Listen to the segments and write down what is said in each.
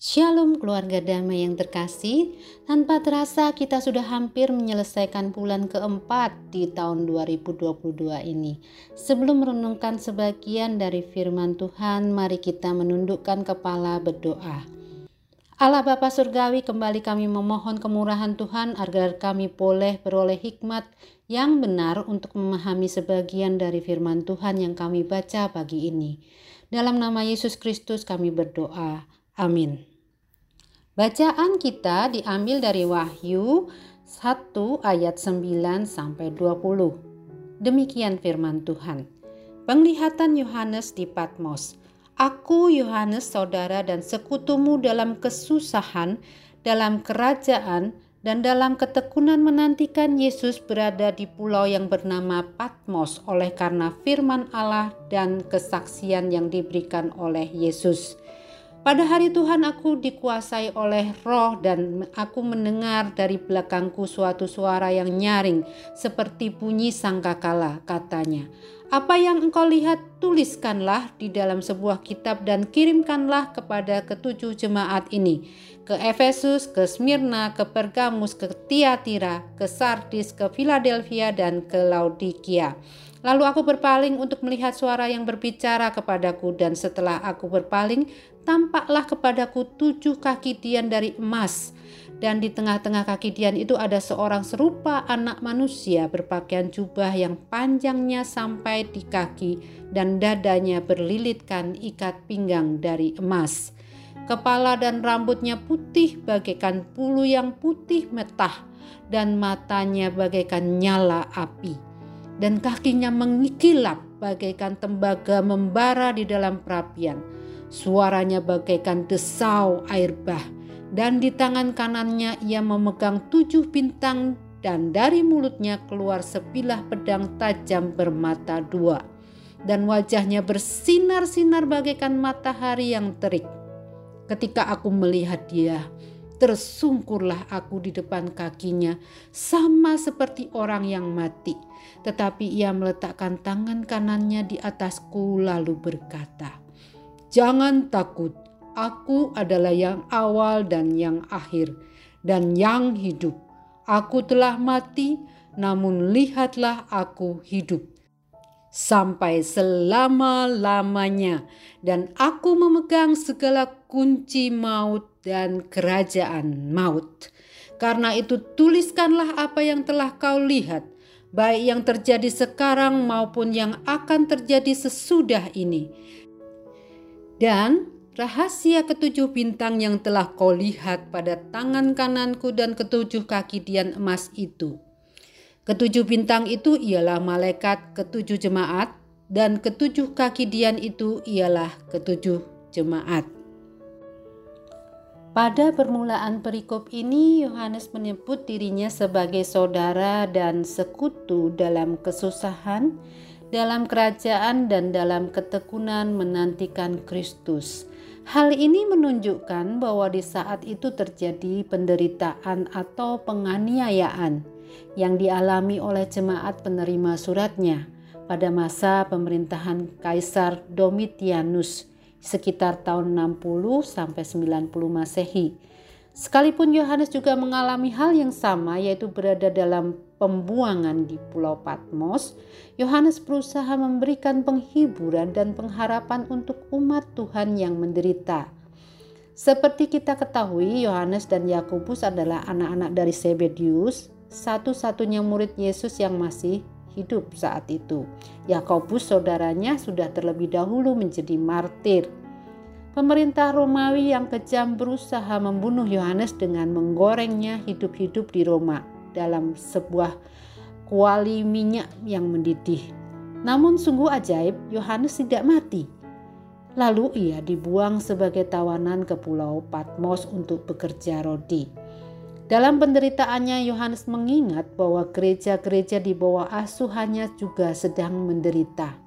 Shalom keluarga damai yang terkasih, tanpa terasa kita sudah hampir menyelesaikan bulan keempat di tahun 2022 ini. Sebelum merenungkan sebagian dari firman Tuhan, mari kita menundukkan kepala berdoa. Allah Bapa Surgawi kembali kami memohon kemurahan Tuhan agar kami boleh beroleh hikmat yang benar untuk memahami sebagian dari firman Tuhan yang kami baca pagi ini. Dalam nama Yesus Kristus kami berdoa. Amin. Bacaan kita diambil dari Wahyu 1 ayat 9 sampai 20. Demikian firman Tuhan. Penglihatan Yohanes di Patmos. Aku Yohanes saudara dan sekutumu dalam kesusahan, dalam kerajaan, dan dalam ketekunan menantikan Yesus berada di pulau yang bernama Patmos oleh karena firman Allah dan kesaksian yang diberikan oleh Yesus. Pada hari Tuhan aku dikuasai oleh roh dan aku mendengar dari belakangku suatu suara yang nyaring seperti bunyi sangkakala katanya. Apa yang engkau lihat tuliskanlah di dalam sebuah kitab dan kirimkanlah kepada ketujuh jemaat ini. Ke Efesus, ke Smyrna, ke Pergamus, ke Tiatira, ke Sardis, ke Philadelphia dan ke Laodikia. Lalu aku berpaling untuk melihat suara yang berbicara kepadaku dan setelah aku berpaling tampaklah kepadaku tujuh kaki Dian dari emas dan di tengah-tengah kaki Dian itu ada seorang serupa anak manusia berpakaian jubah yang panjangnya sampai di kaki dan dadanya berlilitkan ikat pinggang dari emas. Kepala dan rambutnya putih bagaikan bulu yang putih metah dan matanya bagaikan nyala api dan kakinya mengikilap bagaikan tembaga membara di dalam perapian. Suaranya bagaikan desau air bah, dan di tangan kanannya ia memegang tujuh bintang dan dari mulutnya keluar sebilah pedang tajam bermata dua. Dan wajahnya bersinar-sinar bagaikan matahari yang terik. Ketika aku melihat dia, tersungkurlah aku di depan kakinya, sama seperti orang yang mati. Tetapi ia meletakkan tangan kanannya di atasku, lalu berkata, "Jangan takut, aku adalah yang awal dan yang akhir, dan yang hidup. Aku telah mati, namun lihatlah aku hidup." sampai selama-lamanya, dan aku memegang segala kunci maut dan kerajaan maut. Karena itu, tuliskanlah apa yang telah kau lihat, baik yang terjadi sekarang maupun yang akan terjadi sesudah ini. Dan rahasia ketujuh bintang yang telah kau lihat pada tangan kananku dan ketujuh kaki dian emas itu Ketujuh bintang itu ialah malaikat ketujuh jemaat dan ketujuh kaki dian itu ialah ketujuh jemaat. Pada permulaan perikop ini, Yohanes menyebut dirinya sebagai saudara dan sekutu dalam kesusahan, dalam kerajaan, dan dalam ketekunan menantikan Kristus. Hal ini menunjukkan bahwa di saat itu terjadi penderitaan atau penganiayaan yang dialami oleh jemaat penerima suratnya pada masa pemerintahan Kaisar Domitianus sekitar tahun 60 sampai 90 Masehi. Sekalipun Yohanes juga mengalami hal yang sama yaitu berada dalam pembuangan di Pulau Patmos, Yohanes berusaha memberikan penghiburan dan pengharapan untuk umat Tuhan yang menderita. Seperti kita ketahui, Yohanes dan Yakobus adalah anak-anak dari Sebedius, satu-satunya murid Yesus yang masih hidup saat itu. Yakobus saudaranya sudah terlebih dahulu menjadi martir. Pemerintah Romawi yang kejam berusaha membunuh Yohanes dengan menggorengnya hidup-hidup di Roma dalam sebuah kuali minyak yang mendidih. Namun sungguh ajaib, Yohanes tidak mati. Lalu ia dibuang sebagai tawanan ke pulau Patmos untuk bekerja rodi. Dalam penderitaannya, Yohanes mengingat bahwa gereja-gereja di bawah asuhannya juga sedang menderita.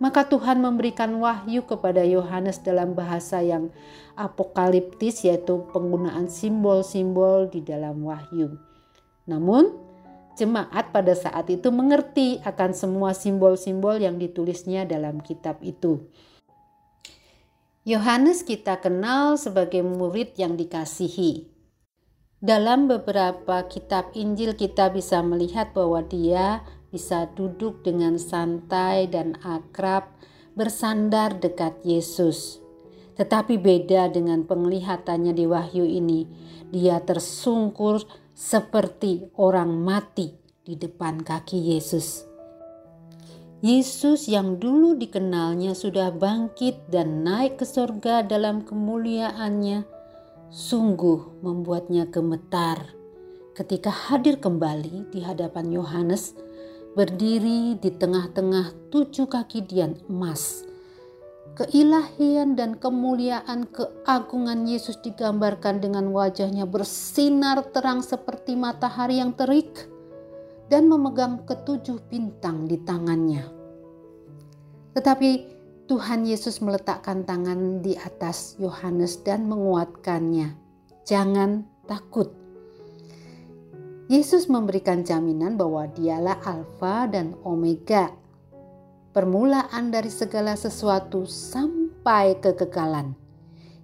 Maka Tuhan memberikan wahyu kepada Yohanes dalam bahasa yang apokaliptis, yaitu penggunaan simbol-simbol di dalam wahyu. Namun, jemaat pada saat itu mengerti akan semua simbol-simbol yang ditulisnya dalam kitab itu. Yohanes kita kenal sebagai murid yang dikasihi. Dalam beberapa kitab Injil kita bisa melihat bahwa dia bisa duduk dengan santai dan akrab bersandar dekat Yesus. Tetapi beda dengan penglihatannya di wahyu ini, dia tersungkur seperti orang mati di depan kaki Yesus. Yesus yang dulu dikenalnya sudah bangkit dan naik ke surga dalam kemuliaannya, sungguh membuatnya gemetar ketika hadir kembali di hadapan Yohanes, berdiri di tengah-tengah tujuh kaki dian emas. Keilahian dan kemuliaan keagungan Yesus digambarkan dengan wajahnya bersinar terang seperti matahari yang terik dan memegang ketujuh bintang di tangannya. Tetapi Tuhan Yesus meletakkan tangan di atas Yohanes dan menguatkannya. Jangan takut. Yesus memberikan jaminan bahwa dialah Alfa dan Omega, permulaan dari segala sesuatu sampai kekekalan.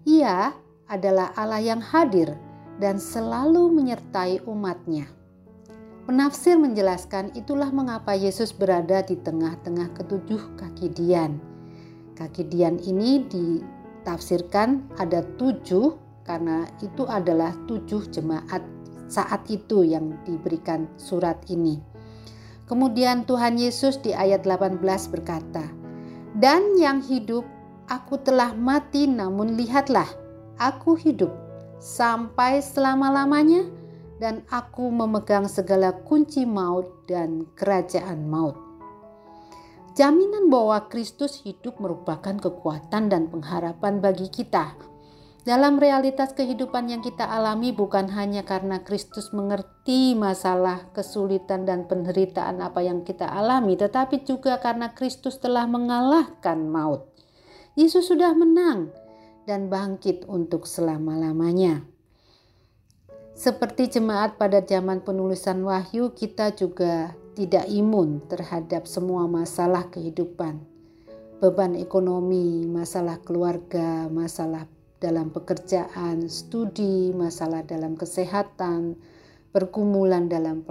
Ia adalah Allah yang hadir dan selalu menyertai umatnya. Penafsir menjelaskan itulah mengapa Yesus berada di tengah-tengah ketujuh kaki Dian. Kaki Dian ini ditafsirkan ada tujuh karena itu adalah tujuh jemaat saat itu yang diberikan surat ini. Kemudian Tuhan Yesus di ayat 18 berkata, Dan yang hidup, aku telah mati namun lihatlah, aku hidup sampai selama-lamanya dan aku memegang segala kunci maut dan kerajaan maut. Jaminan bahwa Kristus hidup merupakan kekuatan dan pengharapan bagi kita. Dalam realitas kehidupan yang kita alami bukan hanya karena Kristus mengerti masalah, kesulitan dan penderitaan apa yang kita alami, tetapi juga karena Kristus telah mengalahkan maut. Yesus sudah menang dan bangkit untuk selama-lamanya. Seperti jemaat pada zaman penulisan wahyu, kita juga tidak imun terhadap semua masalah kehidupan. Beban ekonomi, masalah keluarga, masalah dalam pekerjaan, studi, masalah dalam kesehatan, pergumulan dalam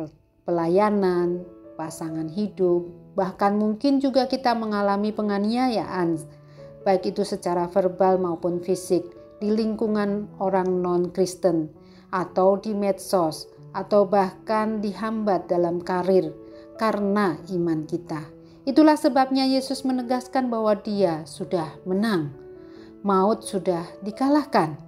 pelayanan, pasangan hidup, bahkan mungkin juga kita mengalami penganiayaan, baik itu secara verbal maupun fisik di lingkungan orang non-Kristen atau di medsos, atau bahkan dihambat dalam karir karena iman kita. Itulah sebabnya Yesus menegaskan bahwa Dia sudah menang, maut sudah dikalahkan.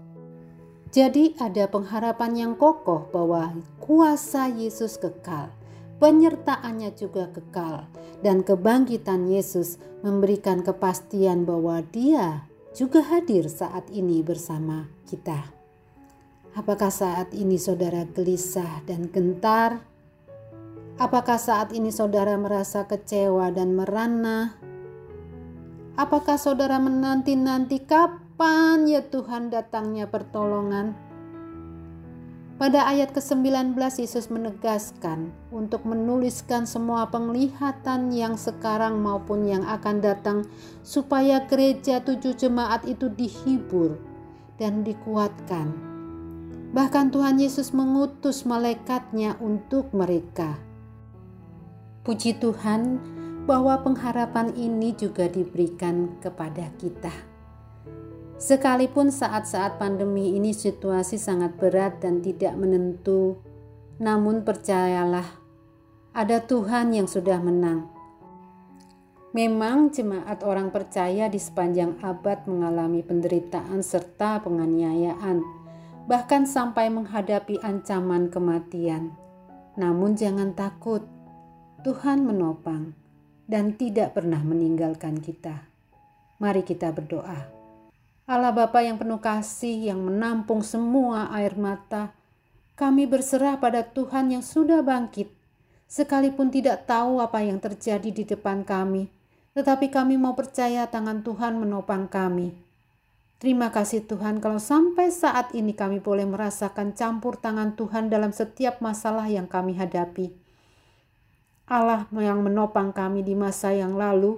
Jadi, ada pengharapan yang kokoh bahwa kuasa Yesus kekal, penyertaannya juga kekal, dan kebangkitan Yesus memberikan kepastian bahwa Dia juga hadir saat ini bersama kita. Apakah saat ini saudara gelisah dan gentar? Apakah saat ini saudara merasa kecewa dan merana? Apakah saudara menanti-nanti kapan ya Tuhan datangnya pertolongan? Pada ayat ke-19 Yesus menegaskan untuk menuliskan semua penglihatan yang sekarang maupun yang akan datang supaya gereja tujuh jemaat itu dihibur dan dikuatkan Bahkan Tuhan Yesus mengutus malaikatnya untuk mereka. Puji Tuhan bahwa pengharapan ini juga diberikan kepada kita. Sekalipun saat-saat pandemi ini situasi sangat berat dan tidak menentu, namun percayalah, ada Tuhan yang sudah menang. Memang jemaat orang percaya di sepanjang abad mengalami penderitaan serta penganiayaan bahkan sampai menghadapi ancaman kematian. Namun, jangan takut, Tuhan menopang dan tidak pernah meninggalkan kita. Mari kita berdoa. Allah Bapa yang penuh kasih, yang menampung semua air mata, kami berserah pada Tuhan yang sudah bangkit, sekalipun tidak tahu apa yang terjadi di depan kami, tetapi kami mau percaya tangan Tuhan menopang kami Terima kasih Tuhan kalau sampai saat ini kami boleh merasakan campur tangan Tuhan dalam setiap masalah yang kami hadapi. Allah yang menopang kami di masa yang lalu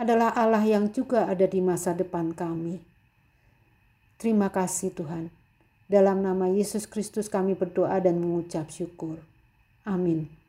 adalah Allah yang juga ada di masa depan kami. Terima kasih Tuhan. Dalam nama Yesus Kristus kami berdoa dan mengucap syukur. Amin.